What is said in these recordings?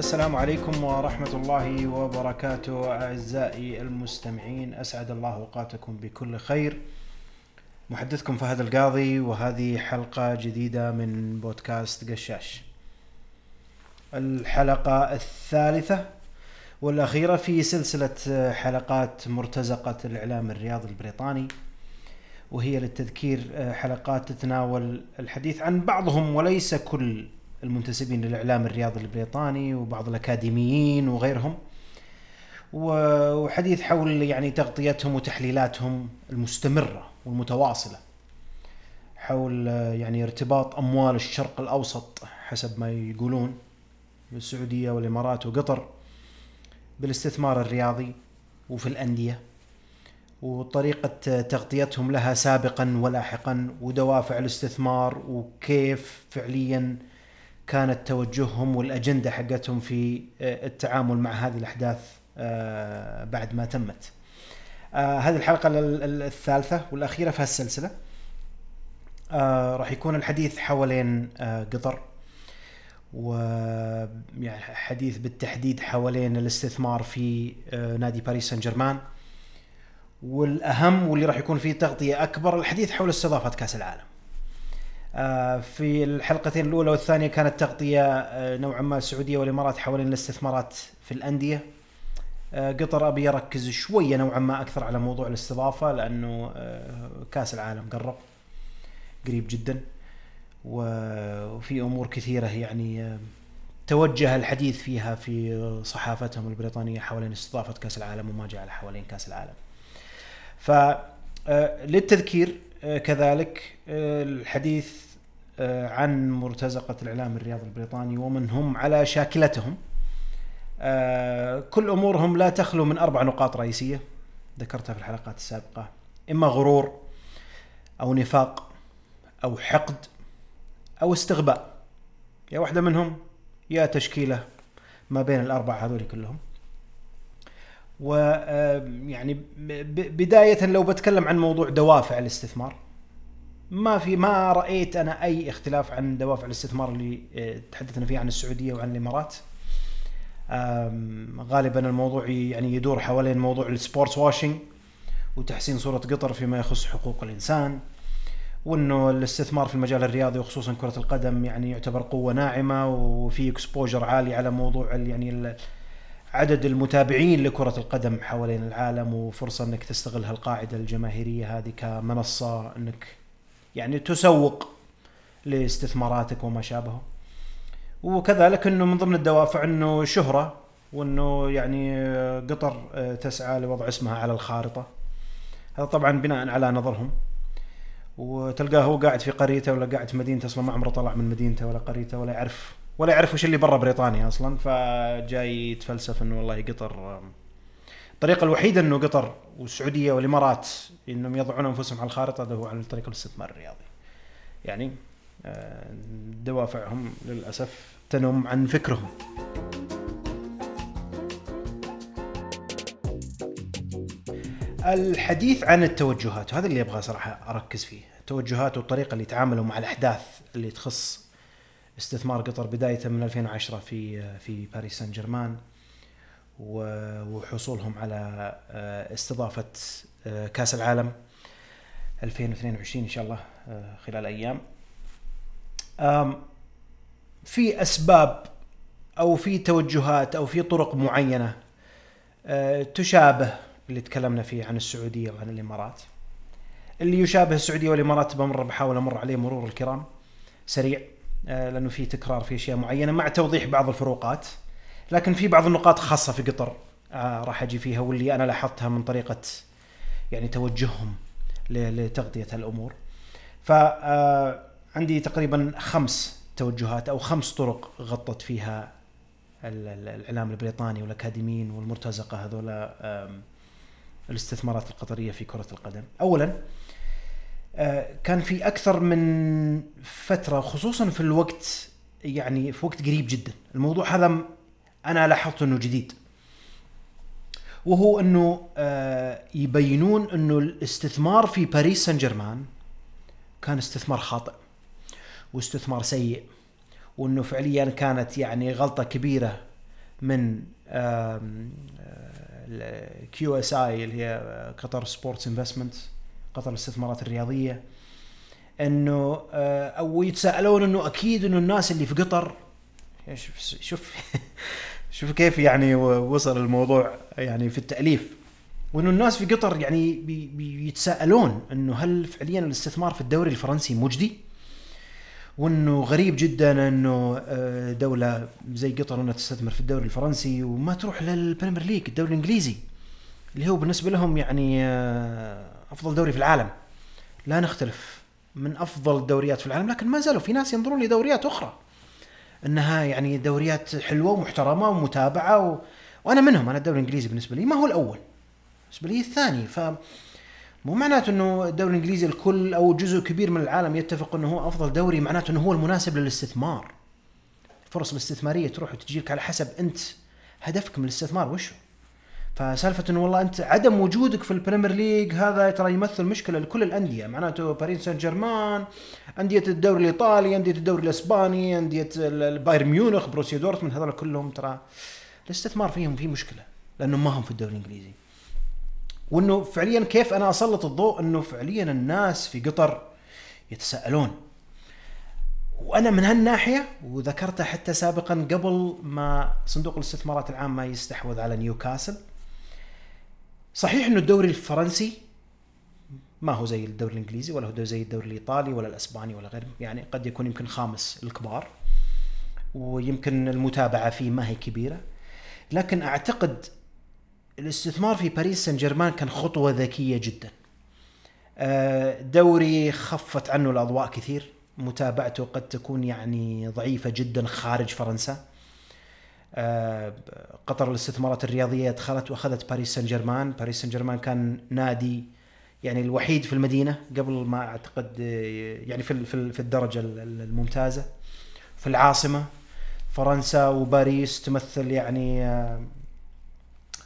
السلام عليكم ورحمة الله وبركاته أعزائي المستمعين. أسعد الله أوقاتكم بكل خير. محدثكم فهد القاضي وهذه حلقة جديدة من بودكاست قشاش. الحلقة الثالثة والأخيرة في سلسلة حلقات مرتزقة الإعلام الرياضي البريطاني وهي للتذكير حلقات تتناول الحديث عن بعضهم وليس كل المنتسبين للإعلام الرياضي البريطاني وبعض الأكاديميين وغيرهم. وحديث حول يعني تغطيتهم وتحليلاتهم المستمرة والمتواصلة حول يعني ارتباط أموال الشرق الأوسط حسب ما يقولون بالسعودية والإمارات وقطر بالاستثمار الرياضي وفي الأندية. وطريقة تغطيتهم لها سابقا ولاحقا ودوافع الاستثمار وكيف فعليا كانت توجههم والأجندة حقتهم في آه، التعامل مع هذه الأحداث آه، بعد ما تمت. آه، هذه الحلقة الثالثة والأخيرة في هالسلسله. راح يكون الحديث حوالين قطر و يعني حديث بالتحديد حوالين الاستثمار في نادي باريس سان جيرمان والأهم واللي راح يكون فيه تغطية أكبر الحديث حول استضافة كأس العالم. آه، في الحلقتين الأولى والثانية كانت تغطية آه، نوعا ما السعوديه والإمارات حوالين الاستثمارات في الأندية آه، قطر أبي اركز شوية نوعا ما أكثر على موضوع الاستضافة لأنه كأس العالم قرب قريب جدا وفي أمور كثيرة يعني توجه الحديث فيها في صحافتهم البريطانية حوالين استضافة كأس العالم وما جعل حوالين كأس العالم. ف للتذكير كذلك آه، الحديث آه، عن مرتزقة الإعلام الرياضي البريطاني ومن هم على شاكلتهم. كل أمورهم لا تخلو من أربع نقاط رئيسية ذكرتها في الحلقات السابقة. إما غرور أو نفاق أو حقد أو استغباء. يا واحدة منهم يا تشكيلة ما بين الأربعة هذول كلهم. ويعني بداية لو بتكلم عن موضوع دوافع الاستثمار ما في ما رأيت أنا أي اختلاف عن دوافع الاستثمار اللي آه، تحدثنا فيه عن السعودية وعن الإمارات. غالبا الموضوع يعني يدور حوالين موضوع ال sports washing وتحسين صورة قطر فيما يخص حقوق الإنسان وإنه الاستثمار في المجال الرياضي وخصوصا كرة القدم يعني يعتبر قوة ناعمة وفي exposure عالي على موضوع يعني عدد المتابعين لكرة القدم حوالين العالم وفرصة إنك تستغل هالقاعدة الجماهيرية هذه كمنصة إنك يعني تسوق لاستثماراتك وما شابه. وكذلك إنه من ضمن الدوافع إنه شهرة وإنه يعني قطر تسعى لوضع اسمها على الخارطة. هذا طبعا بناء على نظرهم. وتلقاه هو قاعد في قريته ولا قاعد في مدينته أصلا ما عمره طلع من مدينته ولا قريته ولا يعرف ولا يعرف وش اللي برا بريطانيا أصلا فجاي يتفلسف إنه والله قطر الطريقة الوحيدة إنه قطر والسعودية والإمارات إنهم يضعون أنفسهم على الخارطة هذا هو عن طريق الاستثمار الرياضي. يعني آه، دوافعهم للأسف تنم عن فكرهم. الحديث عن التوجهات هذا اللي أبغى صراحة أركز فيه، التوجهات والطريقة اللي تعاملوا مع الأحداث اللي تخص استثمار قطر بدايه من 2010 في في باريس سان جيرمان وحصولهم على آه، استضافة آه، كأس العالم 2022 إن شاء الله آه، خلال أيام. في أسباب أو في توجهات أو في طرق معينة تشابه اللي تكلمنا فيه عن السعودية وعن الإمارات. اللي يشابه السعودية والإمارات بمر بحاول أمر عليه مرور الكرام سريع. لأنه في تكرار في أشياء معينة مع توضيح بعض الفروقات لكن في بعض النقاط خاصة في قطر آه، راح أجي فيها واللي أنا لاحظتها من طريقة يعني توجههم لتغطية الأمور فعندي آه، تقريبا خمس توجهات أو خمس طرق غطت فيها الإعلام البريطاني والأكاديميين والمرتزقة هذولا الاستثمارات القطرية في كرة القدم. اولا آه، كان في أكثر من فترة خصوصا في الوقت يعني في وقت قريب جدا. الموضوع هذا أنا لاحظت إنه جديد. وهو إنه آه، يبينون إنه الاستثمار في باريس سان جيرمان كان استثمار خاطئ واستثمار سيء وإنه فعليا كانت يعني غلطة كبيرة من QSI اللي هي Qatar Sports Investment قطر الاستثمارات الرياضية إنه آه، أو يتساءلون إنه أكيد إنه الناس اللي في قطر شوف شوف شوف كيف يعني وصل الموضوع يعني في التأليف وإنه الناس في قطر يعني بي بيتساءلون إنه هل فعليا الاستثمار في الدوري الفرنسي مجدي؟ وإنه غريب جدا إنه آه، دولة زي قطر إنها تستثمر في الدوري الفرنسي وما تروح لل Premier League الدوري الإنجليزي اللي هو بالنسبة لهم يعني آه، أفضل دوري في العالم. لا نختلف من أفضل الدوريات في العالم لكن ما زالوا في ناس ينظرون لدوريات أخرى. إنها يعني دوريات حلوة ومحترمة ومتابعة و... وأنا منهم أنا الدوري الإنجليزي بالنسبة لي. ما هو الأول؟ بالنسبة لي الثاني. ف مو معناته إنه الدوري الإنجليزي الكل أو جزء كبير من العالم يتفق إنه هو أفضل دوري معناته إنه هو المناسب للاستثمار. الفرص الاستثمارية تروح وتجيك على حسب أنت هدفك من الاستثمار وشو؟ فسالفة إنه والله أنت عدم وجودك في ال Premier League هذا ترى يمثل مشكلة لكل الأندية معناته باريس سان جيرمان أندية الدوري الإيطالي أندية الدوري الإسباني أندية بايرن ميونخ بروسيا دورتموند هذول كلهم ترى الاستثمار فيهم في مشكلة لانهم ما هم في الدوري الإنجليزي. وإنه فعليا كيف أنا أسلط الضوء إنه فعليا الناس في قطر يتساءلون. وأنا من هالناحية وذكرتها حتى سابقا قبل ما صندوق الاستثمارات العامة يستحوذ على نيوكاسل صحيح إنه الدوري الفرنسي ما هو زي الدوري الإنجليزي ولا هو زي الدوري الإيطالي ولا الأسباني ولا غيره يعني قد يكون يمكن خامس الكبار ويمكن المتابعة فيه ما هي كبيرة. لكن أعتقد الاستثمار في باريس سان جيرمان كان خطوة ذكية جدا. آه، دوري خفت عنه الأضواء كثير. متابعته قد تكون يعني ضعيفة جدا خارج فرنسا. قطر الاستثمارات الرياضية دخلت وأخذت باريس سان جيرمان باريس سان جيرمان كان نادي يعني الوحيد في المدينة قبل ما أعتقد آه، يعني في في الدرجة الممتازة. في العاصمة فرنسا وباريس تمثل يعني آه،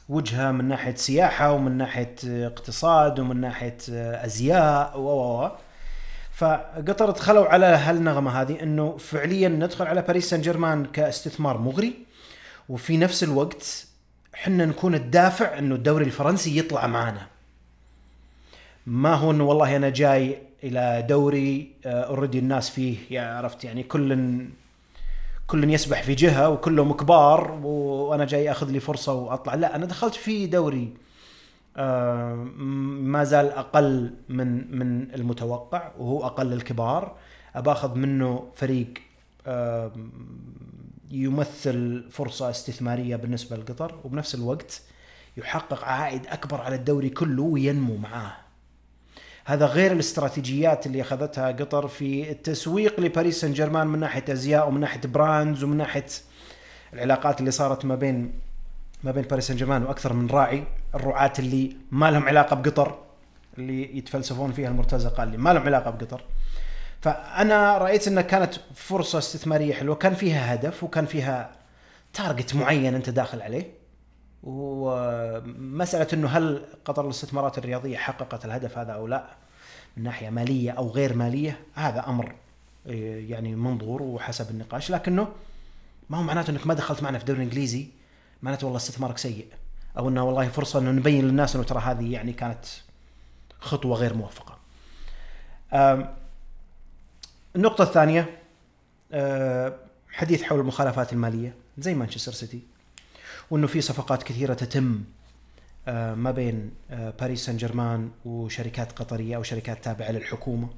وجهة من ناحية سياحة ومن ناحية اقتصاد ومن ناحية أزياء و فقطر دخلوا على هالنغمة هذه إنه فعليا ندخل على باريس سان جيرمان كاستثمار مغري. وفي نفس الوقت حنا نكون الدافع إنه الدوري الفرنسي يطلع معنا ما هو إنه والله أنا جاي إلى دوري اوريدي آه، الناس فيه يعني عرفت يعني كل كل يسبح في جهة وكلهم كبار وأنا جاي أخذ لي فرصة وأطلع. لا أنا دخلت في دوري آه، ما زال أقل من من المتوقع وهو أقل الكبار. أباخذ منه فريق آه، يمثل فرصة استثمارية بالنسبة لقطر وبنفس الوقت يحقق عائد أكبر على الدوري كله وينمو معاه. هذا غير الاستراتيجيات اللي أخذتها قطر في التسويق لباريس سان جيرمان من ناحية أزياء ومن ناحية brands ومن ناحية العلاقات اللي صارت ما بين ما بين باريس سان جيرمان وأكثر من راعي الرعاة اللي ما لهم علاقة بقطر اللي يتفلسفون فيها المرتزقة اللي ما لهم علاقة بقطر. فأنا رأيت انها كانت فرصة استثمارية حلوة. كان فيها هدف وكان فيها تارجت معين أنت داخل عليه. ومسألة إنه هل قطر الاستثمارات الرياضية حققت الهدف هذا أو لا من ناحية مالية أو غير مالية هذا أمر إيه، يعني منظور وحسب النقاش. لكنه ما هو معناته إنك ما دخلت معنا في الدوري الانجليزي معناته والله استثمارك سيء. أو إنه والله فرصة إنه نبين للناس إنه ترى هذه يعني كانت خطوة غير موفقة. النقطة الثانية آه، حديث حول المخالفات المالية زي مانشستر سيتي وإنه في صفقات كثيرة تتم آه، ما بين آه، باريس سان جيرمان وشركات قطرية أو شركات تابعة للحكومة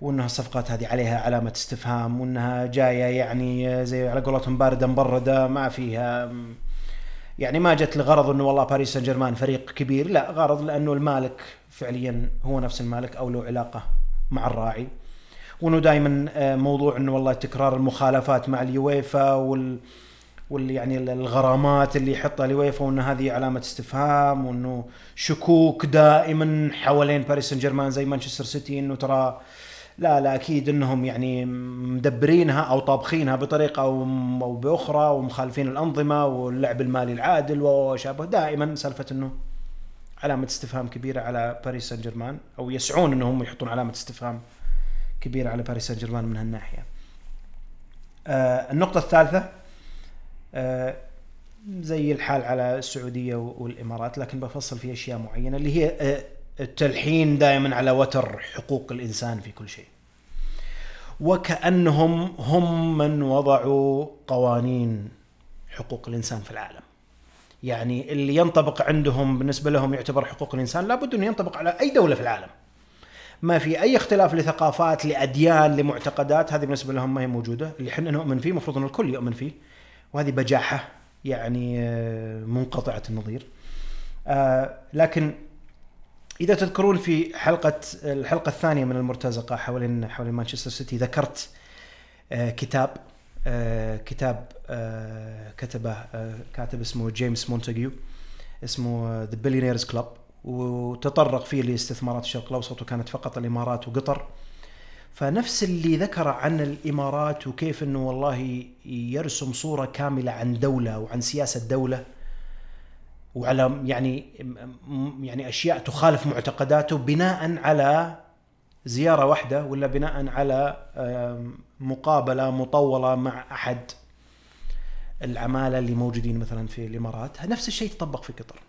وإنها الصفقات هذه عليها علامة استفهام وإنها جاية يعني زي على قولتهم باردة مبردة ما فيها يعني ما جت لغرض إنه والله باريس سان جيرمان فريق كبير لا غرض لأنه المالك فعليا هو نفس المالك أو له علاقة مع الراعي. وانه دائما آه، موضوع إنه والله تكرار المخالفات مع اليويفا وال وال يعني الغرامات اللي يحطها اليويفا وان هذه علامة استفهام وإنه شكوك دائما حوالين باريس سان جيرمان زي مانشستر سيتي إنه ترى لا لا أكيد إنهم يعني مدبرينها أو طابخينها بطريقة أو بأخرى ومخالفين الأنظمة واللعب المالي العادل وشابه. دائما سالفة إنه علامة استفهام كبيرة على باريس سان جيرمان أو يسعون إنهم يحطون علامة استفهام. كبيرة على باريس سان جيرمان من هالناحية. آه النقطة الثالثة آه زي الحال على السعودية والإمارات لكن بفصل في أشياء معينة اللي هي آه، التلحين دائما على وتر حقوق الإنسان في كل شيء. وكأنهم هم من وضعوا قوانين حقوق الإنسان في العالم. يعني اللي ينطبق عندهم بالنسبة لهم يعتبر حقوق الإنسان لابد أنه ينطبق على أي دولة في العالم. ما في أي اختلاف لثقافات لأديان لمعتقدات هذه بالنسبة لهم ما هي موجودة. اللي إحنا نؤمن فيه المفروض إن الكل يؤمن فيه. وهذه بجاحة يعني آه، منقطعة النظير. آه، لكن إذا تذكرون في حلقة الحلقة الثانية من المرتزقة حوالين حوالين مانشستر سيتي ذكرت آه، كتاب كتاب كتبه كاتب اسمه جيمس مونتاجيو اسمه The Billionaires Club وتطرق فيه لاستثمارات الشرق الأوسط وكانت فقط الإمارات وقطر. فنفس اللي ذكر عن الإمارات وكيف إنه والله يرسم صورة كاملة عن دولة وعن سياسة دولة وعلى يعني يعني أشياء تخالف معتقداته بناء على زيارة واحدة ولا بناء على مقابلة مطولة مع أحد العمالة اللي موجودين مثلا في الإمارات. نفس الشيء يطبق في قطر.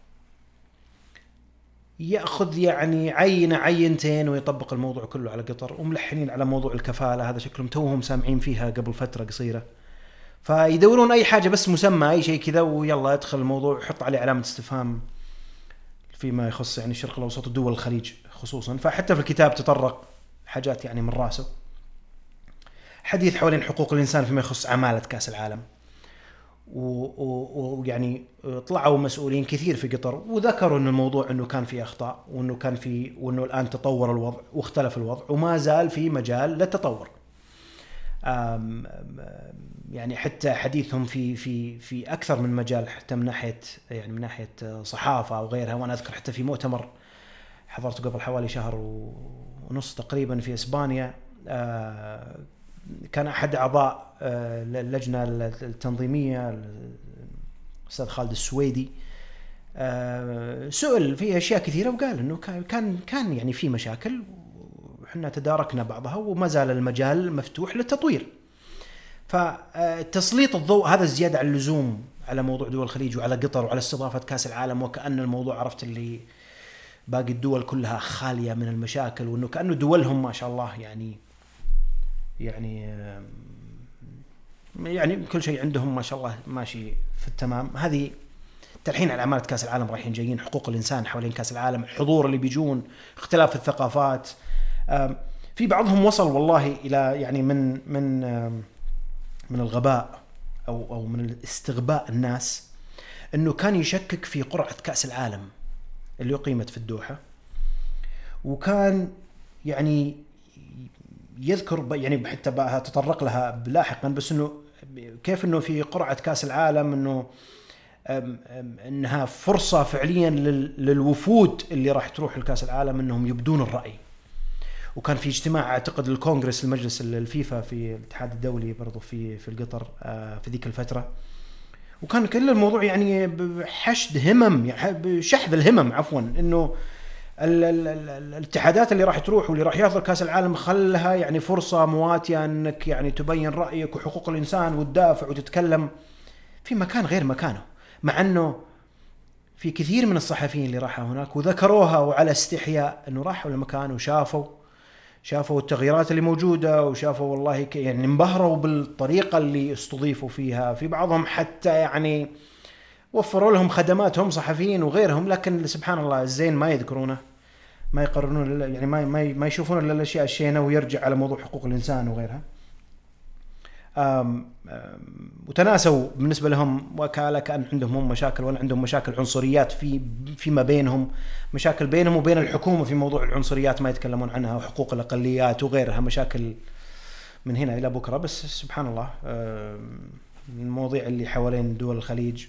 يأخذ يعني عينه عينتين ويطبق الموضوع كله على قطر وملحنين على موضوع الكفالة هذا شكلهم توهم سامعين فيها قبل فترة قصيرة. فيدورون أي حاجة بس مسمى أي شيء كذا ويلا ادخل الموضوع وحط عليه علامة استفهام فيما يخص يعني الشرق الأوسط ودول الخليج خصوصا. فحتى في الكتاب تطرق حاجات يعني من رأسه. حديث حوالين حقوق الإنسان فيما يخص عمالة كأس العالم. ويعني طلعوا مسؤولين كثير في قطر وذكروا إن الموضوع إنه كان في أخطاء وإنه كان في وإنه الآن تطور الوضع واختلف الوضع وما زال في مجال للتطور. يعني حتى حديثهم في في في أكثر من مجال حتى من ناحية يعني من ناحية صحافة أو غيرها وأنا أذكر حتى في مؤتمر حضرته قبل حوالي شهر ونص تقريبا في إسبانيا آه، كان أحد أعضاء آه، اللجنة التنظيمية الأستاذ خالد السويدي آه، سئل في أشياء كثيرة وقال إنه كان كان يعني في مشاكل وحنا تداركنا بعضها وما زال المجال مفتوح للتطوير. فتسليط الضوء هذا الزيادة على اللزوم على موضوع دول الخليج وعلى قطر وعلى استضافة كأس العالم وكأن الموضوع عرفت اللي باقي الدول كلها خالية من المشاكل وإنه كأنه دولهم ما شاء الله يعني يعني يعني كل شيء عندهم ما شاء الله ماشي في التمام. هذه تلحين على عماله كأس العالم رايحين جايين حقوق الإنسان حوالين كأس العالم الحضور اللي بيجون اختلاف الثقافات. في بعضهم وصل والله إلى يعني من من من الغباء أو أو من استغباء الناس إنه كان يشكك في قرعة كأس العالم اللي أقيمت في الدوحة. وكان يعني يذكر يعني حتى تطرق لها لاحقا بس إنه كيف إنه في قرعة كأس العالم إنه إنها فرصة فعليا للوفود اللي راح تروح لكأس العالم إنهم يبدون الرأي. وكان في اجتماع أعتقد الكونغرس المجلس الفيفا في الاتحاد الدولي برضو في في القطر آه، في ذيك الفترة. وكان كل الموضوع يعني حشد همم يعني شحذ الهمم عفوا إنه الاتحادات اللي راح تروح واللي راح يحضر كاس العالم خلها يعني فرصة مواتية أنك يعني تبين رأيك وحقوق الإنسان وتدافع وتتكلم في مكان غير مكانه. مع أنه في كثير من الصحفيين اللي راحوا هناك وذكروها وعلى استحياء إنه راحوا المكان وشافوا شافوا التغييرات اللي موجودة وشافوا والله يعني انبهروا بالطريقة اللي استضيفوا فيها. في بعضهم حتى يعني وفروا لهم خدمات هم صحفيين وغيرهم لكن سبحان الله الزين ما يذكرونه. ما يقررون يعني ما ما ما يشوفون إلا الأشياء الشينة ويرجع على موضوع حقوق الإنسان وغيرها. وتناسوا بالنسبة لهم وكاله كان عندهم هم مشاكل ولا عندهم مشاكل عنصريات في فيما بينهم. مشاكل بينهم وبين الحكومة في موضوع العنصريات ما يتكلمون عنها وحقوق الأقليات وغيرها. مشاكل من هنا إلى بكرة. بس سبحان الله المواضيع اللي حوالين دول الخليج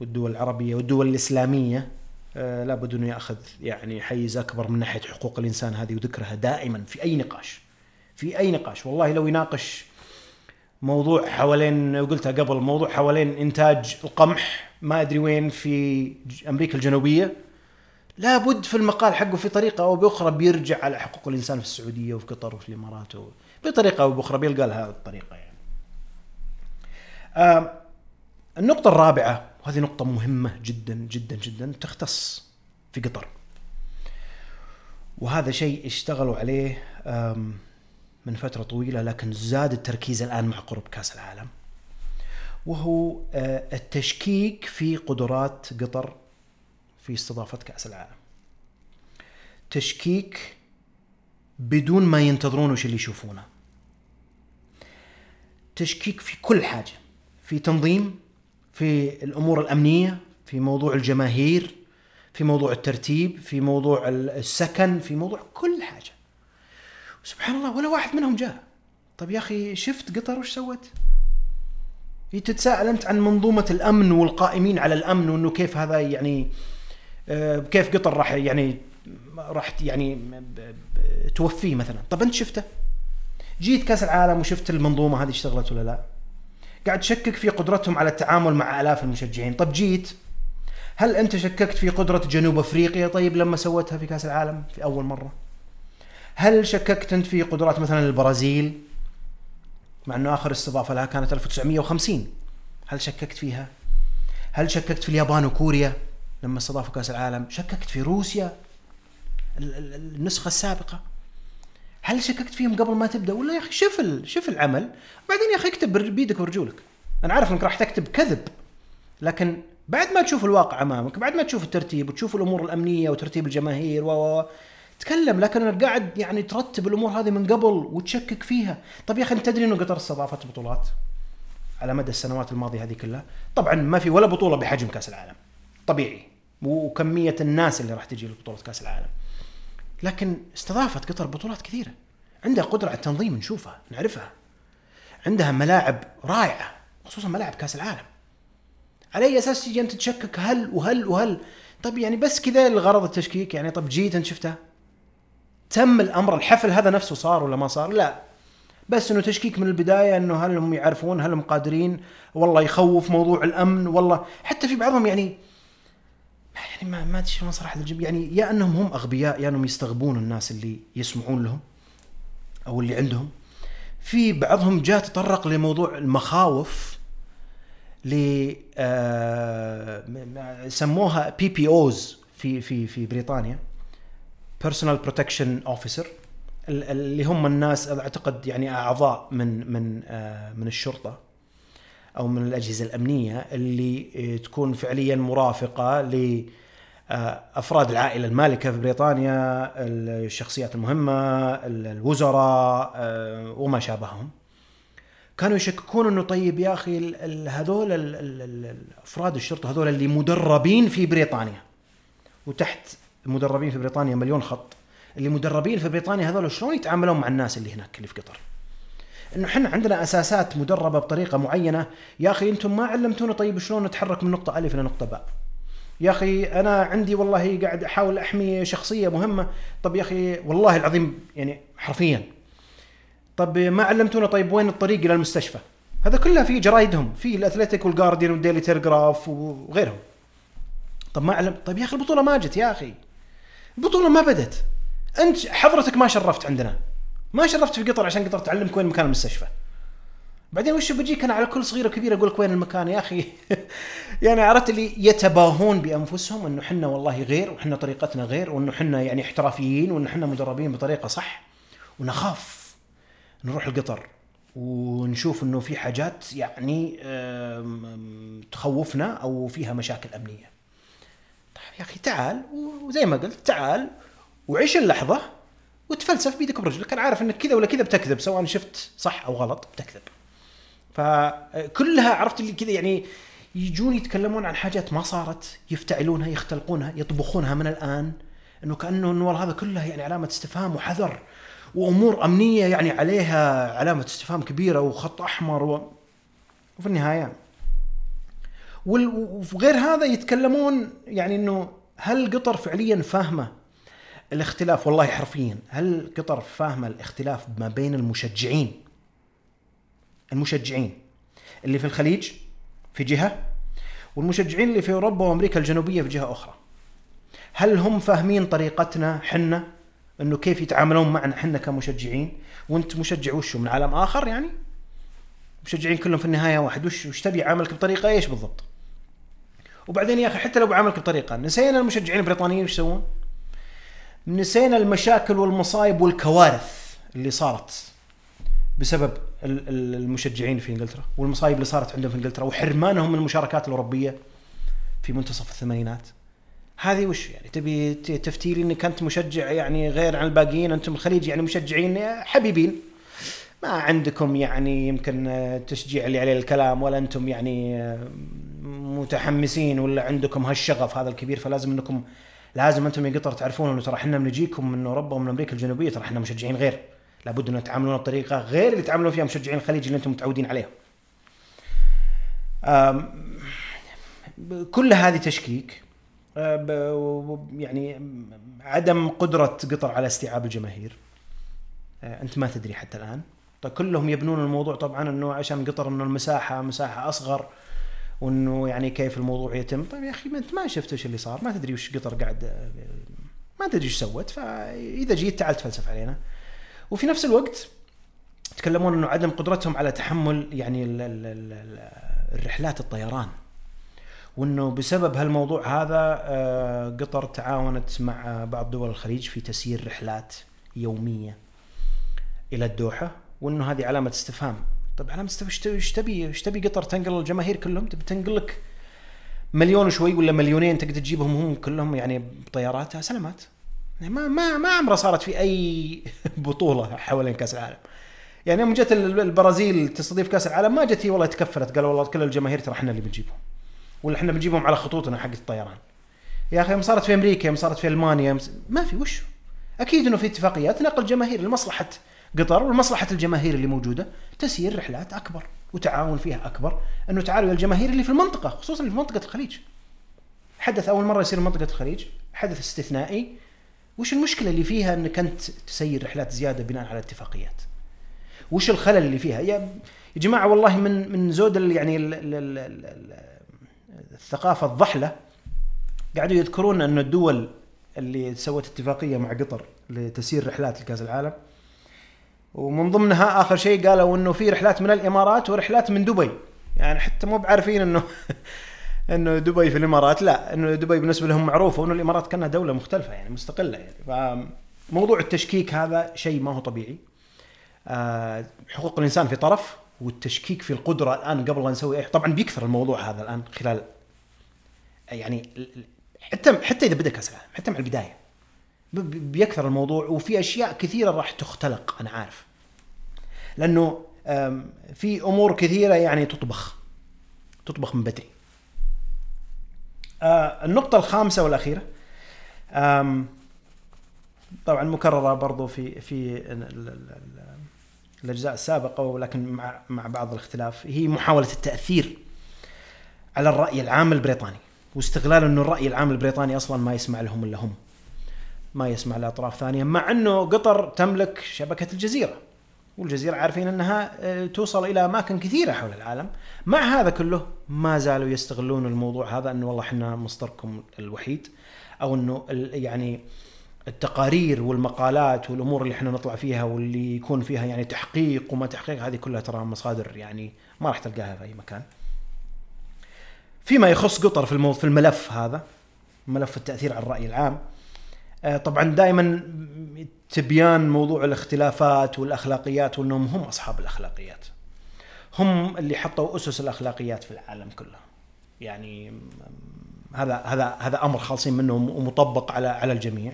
والدول العربية والدول الإسلامية لابد أنه يأخذ يعني حيز أكبر من ناحية حقوق الإنسان هذه وذكرها دائما في أي نقاش في أي نقاش والله لو يناقش موضوع حوالين قلتها قبل موضوع حوالين إنتاج القمح ما أدري وين في أمريكا الجنوبية لابد في المقال حقه في طريقة أو بأخرى بيرجع على حقوق الإنسان في السعودية وفي قطر وفي الإمارات بطريقة أو بأخرى بيلقى لها الطريقة يعني. آه النقطة الرابعة وهذه نقطة مهمة جدا جدا جدا تختص في قطر. وهذا شيء اشتغلوا عليه من فترة طويلة لكن زاد التركيز الآن مع قرب كأس العالم. وهو آه، التشكيك في قدرات قطر في استضافة كأس العالم. تشكيك بدون ما ينتظرون وش اللي يشوفونه. تشكيك في كل حاجة في تنظيم في الأمور الأمنية في موضوع الجماهير في موضوع الترتيب في موضوع السكن في موضوع كل حاجة. سبحان الله ولا واحد منهم جاء. طيب يا أخي شفت قطر؟ وش سوت تتساءل أنت عن منظومة الأمن والقائمين على الأمن وأنه كيف هذا يعني آه، كيف قطر راح يعني راح يعني توفيه مثلا. طب أنت شفته؟ جيت كأس العالم وشفت المنظومة هذه اشتغلت ولا لا؟ قاعد تشكك في قدرتهم على التعامل مع آلاف المشجعين. طب جيت هل أنت شككت في قدرة جنوب أفريقيا؟ طيب لما سوتها في كأس العالم في أول مرة. هل شككت أنت في قدرات مثلا البرازيل؟ مع إنه آخر استضافة لها كانت 1950 هل شككت فيها؟ هل شككت في اليابان وكوريا لما استضافوا كأس العالم؟ شككت في روسيا؟ النسخة السابقة. هل شككت فيهم قبل ما تبدأ ولا يا أخي شوف شوف العمل. بعدين يا أخي اكتب بيدك ورجولك أنا عارف إنك راح تكتب كذب. لكن بعد ما تشوف الواقع أمامك بعد ما تشوف الترتيب وتشوف الأمور الأمنية وترتيب الجماهير و تكلم. لكن أنا قاعد يعني ترتب الأمور هذه من قبل وتشكك فيها. طب يا أخي أنت تدري إنه قطر استضافت بطولات؟ على مدى السنوات الماضية هذه كلها. طبعا ما في ولا بطولة بحجم كأس العالم. طبيعي. وكمية الناس اللي راح تجي لبطولة كأس العالم. لكن استضافت قطر بطولات كثيرة. عندها قدرة على التنظيم نشوفها نعرفها. عندها ملاعب رائعة خصوصا ملاعب كأس العالم. على أي أساس تجي أنت تشكك هل وهل وهل؟ طيب يعني بس كذا لغرض التشكيك يعني طب جيت أنت شفتها. تم الأمر الحفل هذا نفسه صار ولا ما صار؟ لا. بس إنه تشكيك من البداية إنه هل هم يعرفون هل هم قادرين؟ والله يخوف موضوع الأمن والله. حتى في بعضهم يعني يعني ما ما أدري شلون صراحة الجب يعني يا أنهم هم أغبياء يا أنهم يستغبون الناس اللي يسمعون لهم أو اللي عندهم. في بعضهم جاء تطرق لموضوع المخاوف ل آه سموها PPOs في في في بريطانيا personal protection officer اللي هم الناس أعتقد يعني أعضاء من من آه من الشرطة. أو من الأجهزة الأمنية اللي آه، تكون فعليا مرافقة ل آه، أفراد العائلة المالكة في بريطانيا الشخصيات المهمة الوزراء آه، وما شابههم. كانوا يشككون إنه طيب يا أخي هذول أفراد الشرطة هذول اللي مدربين في بريطانيا. وتحت المدربين في بريطانيا مليون خط. اللي مدربين في بريطانيا هذول شلون يتعاملون مع الناس اللي هناك اللي في قطر؟ إنه إحنا عندنا أساسات مدربة بطريقة معينة. يا أخي أنتم ما علمتونا طيب شلون نتحرك من نقطة الف إلى نقطة باء يا أخي أنا عندي والله قاعد أحاول أحمي شخصية مهمة. طب يا أخي والله العظيم يعني حرفيا. طب ما علمتونا طيب وين الطريق إلى المستشفى؟ هذا كلها في جرايدهم في الأثليتيك والجارديان والديلي تيلجراف وغيرهم. طب ما علم طيب يا أخي البطولة ما جت يا أخي. البطولة ما بدت. أنت حضرتك ما شرفت عندنا. ما شرفت في قطر عشان قطر تعلمك وين مكان المستشفى. بعدين وش بجيك أنا على كل صغيره وكبيره أقول لك وين المكان يا أخي؟ يعني عرفت اللي يتباهون بأنفسهم إنه إحنا والله غير وحنا طريقتنا غير وإنه إحنا يعني احترافيين وإنه إحنا مدربين بطريقة صح. ونخاف نروح القطر ونشوف إنه في حاجات يعني تخوفنا أو فيها مشاكل أمنية. طيب يا أخي تعال وزي ما قلت تعال وعيش اللحظة وتفلسف بيدك وبرجلك أنا عارف إنك كذا ولا كذا بتكذب سواء شفت صح أو غلط بتكذب. فكلها عرفت اللي كذا يعني يجون يتكلمون عن حاجات ما صارت يفتعلونها يختلقونها يطبخونها من الآن. إنه كأنه إنه والله هذا كلها يعني علامة استفهام وحذر وأمور أمنية يعني عليها علامة استفهام كبيرة وخط أحمر و... وفي النهاية. وغير هذا يتكلمون يعني إنه هل قطر فعليا فاهمة؟ الاختلاف والله حرفيا هل قطر فاهمه الاختلاف ما بين المشجعين؟ المشجعين. اللي في الخليج في جهة والمشجعين اللي في أوروبا وأمريكا الجنوبية في جهة أخرى. هل هم فاهمين طريقتنا حنا؟ إنه كيف يتعاملون معنا حنا كمشجعين؟ وأنت مشجع وشو من عالم آخر يعني؟ المشجعين كلهم في النهاية واحد وش وش تبي؟ عاملك بطريقة إيش بالضبط؟ وبعدين يا أخي حتى لو بعاملك بطريقة نسينا المشجعين البريطانيين وش يسوون؟ نسينا المشاكل والمصايب والكوارث اللي صارت بسبب ال- ال- المشجعين في إنجلترا والمصايب اللي صارت عندهم في إنجلترا وحرمانهم من المشاركات الأوروبية في منتصف الثمانينات. هذه وش يعني؟ تبي ت- تفتيلي إنك أنت مشجع يعني غير عن الباقيين؟ أنتم الخليج يعني مشجعين حبيبين. ما عندكم يعني يمكن تشجيع اللي عليه الكلام ولا أنتم يعني متحمسين ولا عندكم هالشغف هذا الكبير فلازم إنكم لازم أنتم يا قطر تعرفون إنه ترى إحنا بنجيكم من أوروبا ومن أمريكا الجنوبية ترى إحنا مشجعين غير. لابد ان تعاملون بطريقة غير اللي يتعاملون فيها مشجعين الخليج اللي أنتم متعودين عليهم. كل هذه تشكيك آه، يعني عدم قدرة قطر على استيعاب الجماهير. آه، أنت ما تدري حتى الآن. طيب كلهم يبنون الموضوع طبعا إنه عشان قطر إنه المساحة مساحة أصغر. وإنه يعني كيف الموضوع يتم. طيب يا أخي ما أنت ما شفت إيش اللي صار ما تدري وش قطر قاعد ما تدري إيش سوت. فإذا جيت تعال تفلسف علينا. وفي نفس الوقت يتكلمون إنه عدم قدرتهم على تحمل يعني ال ال ال ال الرحلات الطيران. وإنه بسبب هالموضوع هذا آه، قطر تعاونت مع بعض دول الخليج في تسيير رحلات يومية إلى الدوحة. وإنه هذه علامة استفهام. طيب علامه استفهام إيش تبي إيش تبي قطر تنقل الجماهير كلهم؟ تبي تنقل لك مليون وشوي ولا مليونين تقدر تجيبهم هم كلهم يعني بطياراتها؟ سلامات. يعني ما ما ما عمرها صارت في أي بطولة حوالين كأس العالم. يعني يوم جت ال- البرازيل تستضيف كأس العالم ما جت هي والله تكفلت قالوا والله كل الجماهير ترى إحنا اللي بنجيبهم ولا إحنا بنجيبهم على خطوطنا حق الطيران. يا أخي يوم صارت في أمريكا يوم صارت في ألمانيا ما في وش؟ أكيد إنه في اتفاقيات نقل جماهير لمصلحة قطر ولمصلحه الجماهير اللي موجودة تسيير رحلات أكبر وتعاون فيها أكبر أنه تعالوا يا الجماهير اللي في المنطقة خصوصا في منطقة الخليج. حدث أول مرة يصير منطقة الخليج حدث استثنائي. وش المشكلة اللي فيها انك انت تسير رحلات زيادة بناء على اتفاقيات؟ وش الخلل اللي فيها؟ يا جماعة والله من من زود يعني ال ال الثقافة الضحلة. قاعدوا يذكرون أن الدول اللي سوت اتفاقية مع قطر لتسيير رحلات لكأس العالم ومن ضمنها آخر شيء قالوا إنه في رحلات من الإمارات ورحلات من دبي. يعني حتى مو بعارفين إنه إنه دبي في الإمارات. لا إنه دبي بالنسبة لهم معروفه وإنه الإمارات كأنها دولة مختلفة يعني مستقلة. يعني فموضوع التشكيك هذا شيء ما هو طبيعي. آه، حقوق الإنسان في طرف والتشكيك في القدرة. الآن قبل لا نسوي أي طبعا بيكثر الموضوع هذا الآن خلال يعني حتى حتى إذا بدأ كاس العالم حتى مع البداية. بيكثر الموضوع وفي أشياء كثيرة راح تختلق أنا عارف. لأنه في أمور كثيرة يعني تطبخ تطبخ من بدري. آه، النقطة الخامسة والأخيرة آم، طبعا مكررة برضو في في ال- ال- ال- الأجزاء السابقة ولكن مع مع بعض الاختلاف هي محاولة التأثير على الرأي العام البريطاني واستغلال إنه الرأي العام البريطاني أصلا ما يسمع لهم إلا هم ما يسمع لأطراف ثانية مع إنه قطر تملك شبكة الجزيرة. والجزيرة عارفين أنها آه، توصل إلى أماكن كثيرة حول العالم مع هذا كله ما زالوا يستغلون الموضوع هذا أنه والله إحنا مصدركم الوحيد أنه ال- يعني التقارير والمقالات والأمور اللي إحنا نطلع فيها واللي يكون فيها يعني تحقيق وما تحقيق هذه كلها ترى مصادر يعني ما راح تلقاها في أي مكان. فيما يخص قطر في المو... في الملف هذا ملف التأثير على الرأي العام آه، طبعا دائما تبيان موضوع الاختلافات والأخلاقيات وأنهم هم أصحاب الأخلاقيات. هم اللي حطوا أسس الأخلاقيات في العالم كله. يعني هذا هذا هذا أمر خالصين منه ومطبق على على الجميع.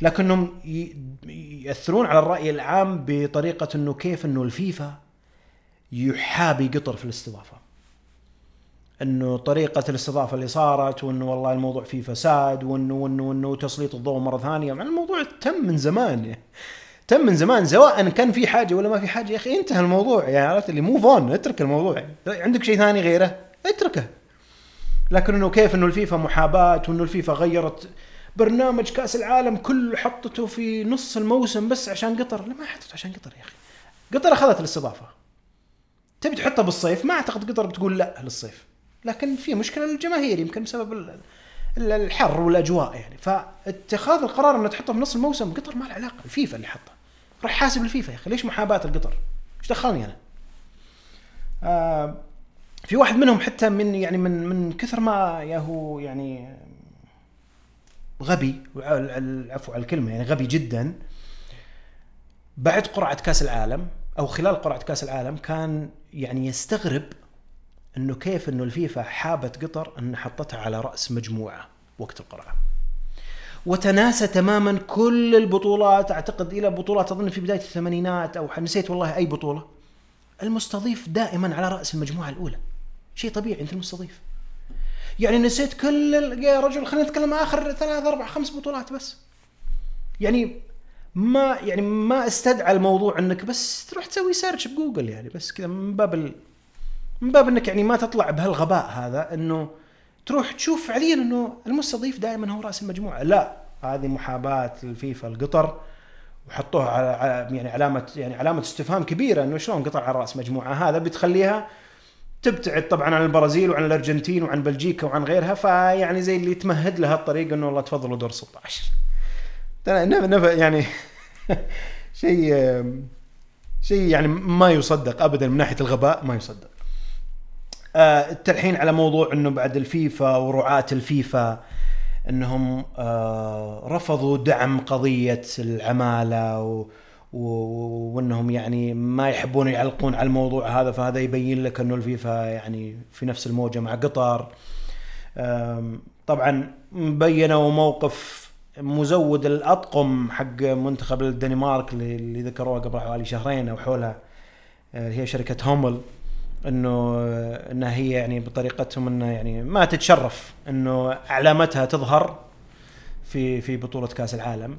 لكنهم يأثرون على الرأي العام بطريقة إنه كيف إنه الفيفا يحابي قطر في الاستضافة. إنه طريقة الاستضافة اللي صارت وإنه والله الموضوع فيه فساد وإنه وإنه وإنه تسليط الضوء مرة ثانية. مع الموضوع تم من زمان. تم من زمان سواء كان في حاجة ولا ما في حاجة. يا أخي انتهى الموضوع يعني عرفت اللي موف اون اترك الموضوع. عندك شيء ثاني غيره؟ اتركه. لكن إنه كيف إنه الفيفا محاباة وإنه الفيفا غيرت برنامج كأس العالم كله حطته في نص الموسم بس عشان قطر؟ لا ما حطته عشان قطر يا أخي. قطر أخذت الاستضافة. تبي تحطها بالصيف؟ ما أعتقد قطر بتقول لا للصيف. لكن في مشكلة للجماهير يمكن بسبب ال- ال- الحر والأجواء يعني فاتخاذ القرار إنه تحطها في نص الموسم قطر ما له علاقة الفيفا اللي حطها روح حاسب الفيفا يا أخي ليش محاباة القطر؟ إيش دخلني أنا؟ آه في واحد منهم حتى من يعني من من كثر ما يا هو يعني غبي العفو على الكلمة يعني غبي جدا بعد قرعة كأس العالم أو خلال قرعة كأس العالم كان يعني يستغرب إنه كيف إنه الفيفا حابت قطر إن حطتها على رأس مجموعة وقت القرعة. وتناسى تماما كل البطولات أعتقد إلى بطولات اظن في بداية الثمانينات أو نسيت والله أي بطولة. المستضيف دائما على رأس المجموعة الأولى. شيء طبيعي أنت المستضيف. يعني نسيت كل يا رجل خلينا نتكلم آخر ثلاث أربع خمس بطولات بس. يعني ما يعني ما استدعى الموضوع إنك بس تروح تسوي search بجوجل يعني بس كذا من باب. من باب إنك يعني ما تطلع بهالغباء هذا إنه تروح تشوف فعليا إنه المستضيف دائما هو رأس المجموعة. لا هذه محاباة الفيفا لقطر وحطوها على يعني علامه يعني علامة استفهام كبيرة إنه شلون قطر على رأس مجموعة. هذا بتخليها تبتعد طبعا عن البرازيل وعن الأرجنتين وعن بلجيكا وعن غيرها فيعني زي اللي تمهد لها الطريق إنه والله تفضلوا دور 16 يعني شيء شيء يعني ما يصدق ابدا من ناحية الغباء ما يصدق. آه، التلحين على موضوع إنه بعد الفيفا ورعاة الفيفا إنهم آه، رفضوا دعم قضية العمالة و وإنهم يعني ما يحبون يعلقون على الموضوع هذا فهذا يبين لك إنه الفيفا يعني في نفس الموجة مع قطر طبعا بينوا موقف مزود الأطقم حق منتخب الدنمارك اللي ذكروه قبل حوالي شهرين أو حولها آه، هي شركة هومل. إنه إنها هي يعني بطريقتهم انه يعني ما تتشرف إنه علامتها تظهر في في بطولة كأس العالم.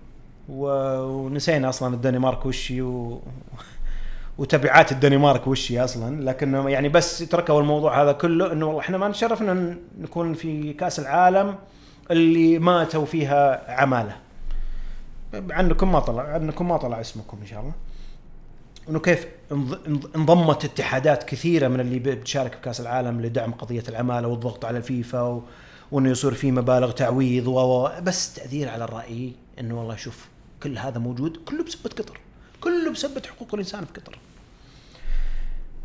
ونسينا أصلا الدنمارك وش و... وتبعات الدنمارك وش أصلا. لكنه يعني بس تركوا الموضوع هذا كله إنه والله إحنا ما نشرف ان نكون في كأس العالم اللي ماتوا فيها عمالة. عنكم ما طلع عنكم ما طلع اسمكم إن شاء الله. إنه كيف انضمت اتحادات كثيرة من اللي بتشارك بكأس العالم لدعم قضية العمالة والضغط على الفيفا و... وإنه يصير في مبالغ تعويض و بس تأثير على الرأي إنه والله شوف كل هذا موجود كله بسبه قطر كله بسبه حقوق الإنسان في قطر.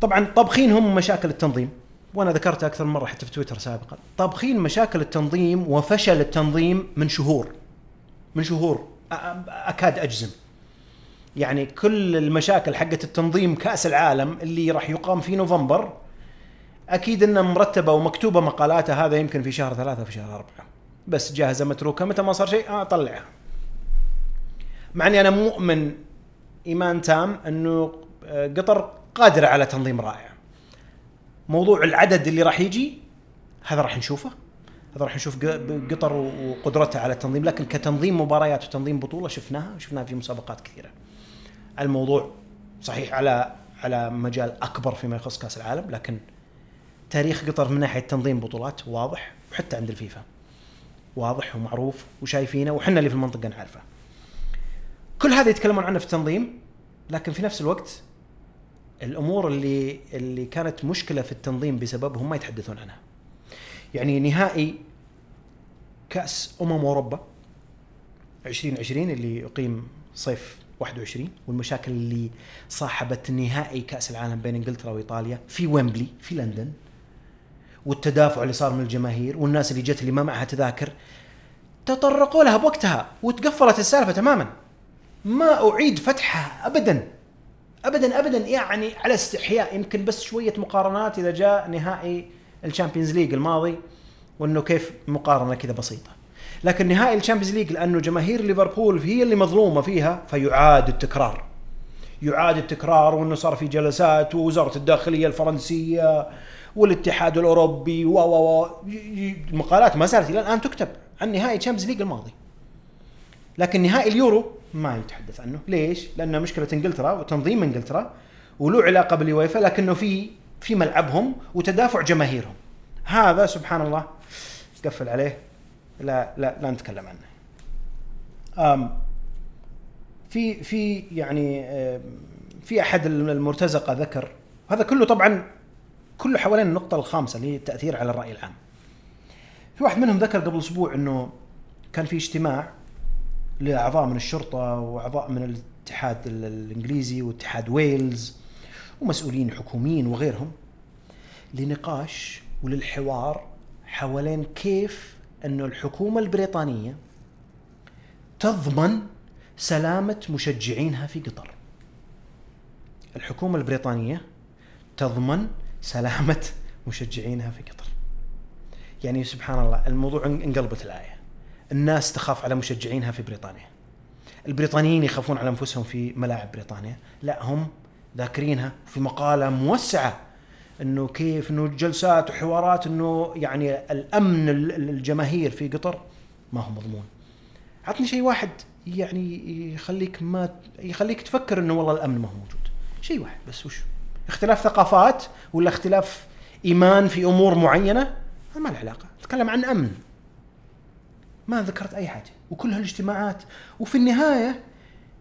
طبعا طابخين هم مشاكل التنظيم وأنا ذكرتها أكثر من مرة حتى في تويتر سابقا. طابخين مشاكل التنظيم وفشل التنظيم من شهور من شهور أكاد أجزم. يعني كل المشاكل حقت التنظيم كأس العالم اللي راح يقام في نوفمبر أكيد انها مرتبة ومكتوبة مقالاتها هذا يمكن في شهر ثلاثة في شهر أربعة. بس جاهزة متروكة متى ما صار شيء آه طلعها. مع إني أنا مؤمن إيمان تام إنه آه، قطر قادرة على تنظيم رائع. موضوع العدد اللي راح يجي هذا راح نشوفه. هذا راح نشوف قطر وقدرتها على التنظيم. لكن كتنظيم مباريات وتنظيم بطولة شفناها وشفناها في مسابقات كثيرة. الموضوع صحيح على على مجال أكبر فيما يخص كأس العالم لكن تاريخ قطر من ناحية تنظيم بطولات واضح وحتى عند الفيفا. واضح ومعروف وشايفينه وحنا اللي في المنطقة نعرفه. كل هذا يتكلمون عنه في التنظيم لكن في نفس الوقت الأمور اللي اللي كانت مشكلة في التنظيم بسببهم ما يتحدثون عنها. يعني نهائي كأس أمم أوروبا 2020 اللي يقيم صيف 21 والمشاكل اللي صاحبت نهائي كأس العالم بين إنجلترا وإيطاليا في ويمبلي في لندن والتدافع اللي صار من الجماهير والناس اللي جت اللي ما معها تذاكر تطرقوا لها بوقتها وتقفلت السالفة تماما. ما أعيد فتحها ابدا ابدا ابدا يعني على استحياء يمكن بس شوية مقارنات إذا جاء نهائي ال Champions League الماضي وإنه كيف مقارنة كذا بسيطة. لكن نهائي ال Champions League لأنه جماهير ليفربول هي اللي مظلومة فيها فيعاد التكرار. يعاد التكرار وإنه صار في جلسات ووزارة الداخلية الفرنسية والاتحاد الأوروبي و و المقالات ما زالت إلى الآن تكتب عن نهائي ال Champions League الماضي. لكن نهائي اليورو ما يتحدث عنه. ليش؟ لأنه مشكلة إنجلترا وتنظيم إنجلترا وله علاقة باليويفا لكنه في في ملعبهم وتدافع جماهيرهم. هذا سبحان الله قفل عليه. لا لا لا نتكلم عنه. في في يعني في أحد المرتزقة ذكر هذا كله طبعا كله حوالين النقطة الخامسة اللي هي التأثير على الرأي العام. في واحد منهم ذكر قبل أسبوع إنه كان في اجتماع لأعضاء من الشرطة وأعضاء من الاتحاد الإنجليزي واتحاد ويلز ومسؤولين حكوميين وغيرهم لنقاش وللحوار حوالين كيف انه الحكومة البريطانية تضمن سلامة مشجعينها في قطر. الحكومة البريطانية تضمن سلامة مشجعينها في قطر. يعني سبحان الله الموضوع انقلبت الآية. الناس تخاف على مشجعينها في بريطانيا. البريطانيين يخافون على أنفسهم في ملاعب بريطانيا، لا هم ذاكرينها في مقالة موسعة إنه كيف إنه جلسات وحوارات إنه يعني الأمن الجماهير في قطر ما هو مضمون. عطني شيء واحد يعني يخليك ما يخليك تفكر إنه والله الأمن ما هو موجود. شيء واحد بس وش؟ اختلاف ثقافات ولا اختلاف إيمان في أمور معينة؟ ما له علاقة، نتكلم عن أمن. ما ذكرت أي حاجة وكل هالاجتماعات وفي النهاية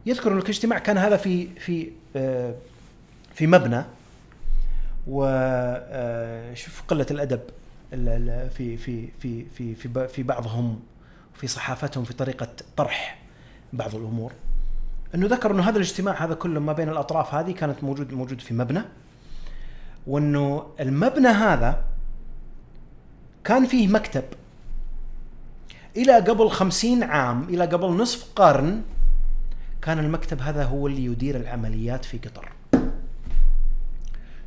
يذكر ان الاجتماع كان هذا في في آه في مبنى وشوف آه، قلة الأدب في في في في في في بعضهم في صحافتهم في طريقة طرح بعض الأمور. أنه ذكر أنه هذا الاجتماع هذا كله ما بين الأطراف هذه كانت موجود موجود في مبنى وأنه المبنى هذا كان فيه مكتب. إلى قبل خمسين عام إلى قبل نصف قرن كان المكتب هذا هو اللي يدير العمليات في قطر.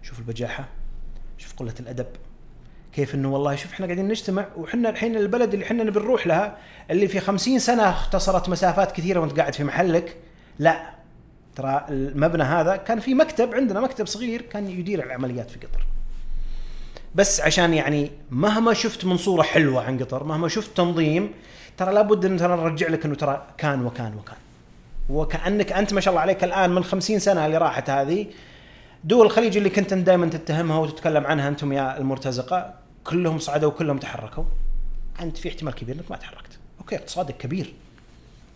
شوف البجاحة شوف قلة الأدب. كيف إنه والله شوف إحنا قاعدين نجتمع وحنا الحين البلد اللي إحنا نبي نروح لها اللي في خمسين سنة اختصرت مسافات كثيرة وأنت قاعد في محلك. لا ترى المبنى هذا كان في مكتب عندنا مكتب صغير كان يدير العمليات في قطر. بس عشان يعني مهما شفت من صورة حلوة عن قطر مهما شفت تنظيم ترى لابد إن ترى نرجع لك إنه ترى كان وكان وكان. وكأنك أنت ما شاء الله عليك الآن من خمسين سنة اللي راحت هذه دول الخليج اللي كنت دائما تتهمها وتتكلم عنها أنتم يا المرتزقة كلهم صعدوا وكلهم تحركوا. أنت في احتمال كبير إنك ما تحركت. أوكي اقتصادك كبير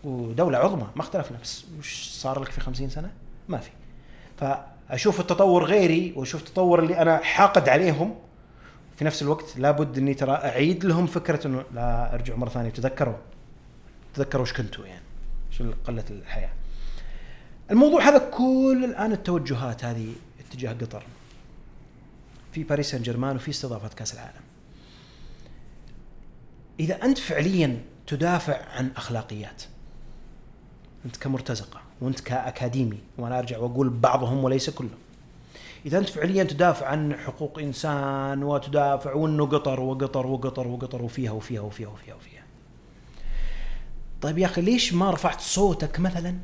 ودولة عظمى ما اختلفنا بس وش صار لك في خمسين سنة؟ ما في. فأشوف التطور غيري وأشوف التطور اللي أنا حاقد عليهم. في نفس الوقت لابد إني ترى أعيد لهم فكرة إنه لا ارجعوا مرة ثانية. تذكروا؟ تذكروا إيش كنتوا يعني؟ شو قلة الحياة؟ الموضوع هذا كل الآن التوجهات هذه اتجاه قطر. في باريس سان جيرمان وفي استضافة كأس العالم. إذا أنت فعليا تدافع عن أخلاقيات أنت كمرتزقة وأنت كأكاديمي وأنا أرجع وأقول بعضهم وليس كلهم. إذا أنت فعليا تدافع عن حقوق إنسان وتدافع وإنه قطر وقطر وقطر وقطر وفيها وفيها وفيها وفيها وفيها. طيب يا أخي ليش ما رفعت صوتك مثلا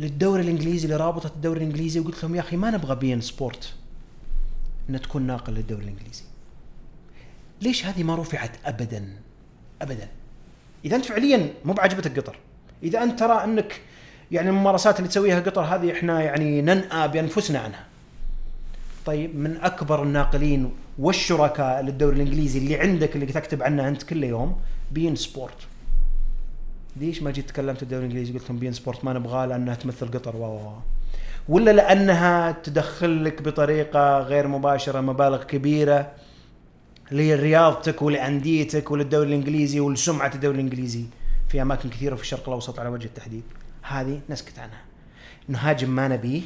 للدوري الإنجليزي لرابطة الدوري الإنجليزي وقلت لهم يا أخي ما نبغى بين سبورت. إن تكون ناقل للدوري الإنجليزي. ليش هذه ما رفعت ابدا؟ ابدا. إذا أنت فعليا مو بعجبتك قطر. إذا أنت ترى أنك يعني الممارسات اللي تسويها قطر هذه إحنا يعني ننأى بأنفسنا عنها. طيب من أكبر الناقلين والشركاء للدوري الإنجليزي اللي عندك اللي تكتب عنه أنت كل يوم بين سبورت. ليش ما جيت تكلمت الدوري الإنجليزي؟ قلت لهم بين سبورت ما نبغاه لأنها تمثل قطر. و ولا لأنها تدخل لك بطريقة غير مباشرة مبالغ كبيرة لرياضتك ولأنديتك وللدوري الإنجليزي ولسمعة الدوري الإنجليزي في أماكن كثيرة في الشرق الأوسط على وجه التحديد. هذه نسكت عنها. نهاجم ما نبيه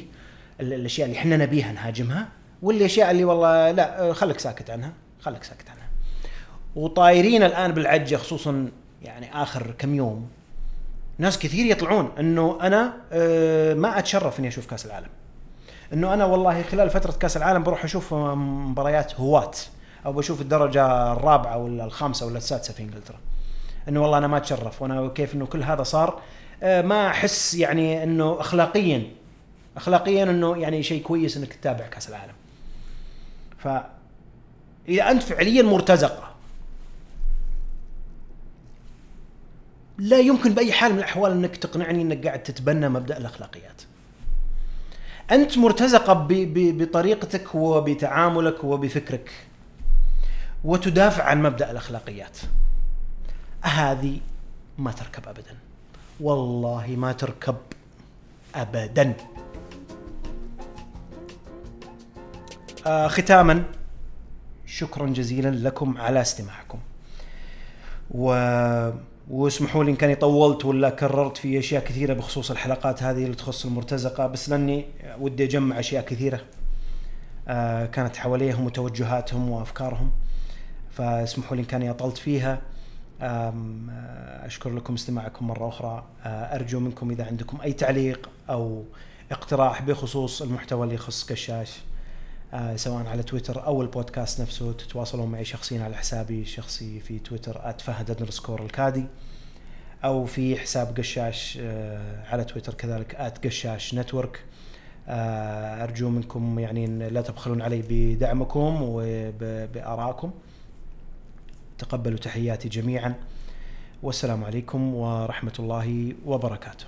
الأشياء اللي إحنا نبيها نهاجمها. والأشياء اللي والله لا خليك ساكت عنها خليك ساكت عنها. وطايرين الآن بالعجة خصوصا يعني آخر كم يوم ناس كثير يطلعون إنه أنا آه، ما أتشرف إني أشوف كأس العالم. إنه أنا والله خلال فترة كأس العالم بروح أشوف مباريات هواة أو بشوف الدرجة الرابعة ولا الخامسة ولا السادسة في إنجلترا. إنه والله أنا ما أتشرف وأنا كيف إنه كل هذا صار آه، ما أحس يعني إنه اخلاقيا اخلاقيا إنه يعني شيء كويس إنك تتابع كأس العالم. ف إذا أنت فعليا مرتزقة لا يمكن بأي حال من الأحوال أنك تقنعني أنك قاعد تتبنى مبدأ الأخلاقيات. أنت مرتزقة بطريقتك وبتعاملك وبفكرك. وتدافع عن مبدأ الأخلاقيات. هذه ما تركب ابدا. والله ما تركب ابدا. آه ختاما شكرا جزيلا لكم على استماعكم. و واسمحوا لي إن كاني طولت ولا كررت في أشياء كثيرة بخصوص الحلقات هذه اللي تخص المرتزقة بس لأني ودي أجمع أشياء كثيرة. آه، كانت حواليهم وتوجهاتهم وأفكارهم فاسمحوا لي إن كاني اطلت فيها. آه، أشكر لكم استماعكم مرة أخرى. آه، أرجو منكم إذا عندكم أي تعليق أو اقتراح بخصوص المحتوى اللي يخص قشاش آه، سواء على تويتر أو البودكاست نفسه تتواصلون معي شخصيا على حسابي الشخصي في تويتر @فهد underscore الكادي أو في حساب قشاش آه، على تويتر كذلك @قشاش network آه، أرجو منكم يعني لا تبخلون علي بدعمكم وبآرائكم. تقبلوا تحياتي جميعا. والسلام عليكم ورحمة الله وبركاته.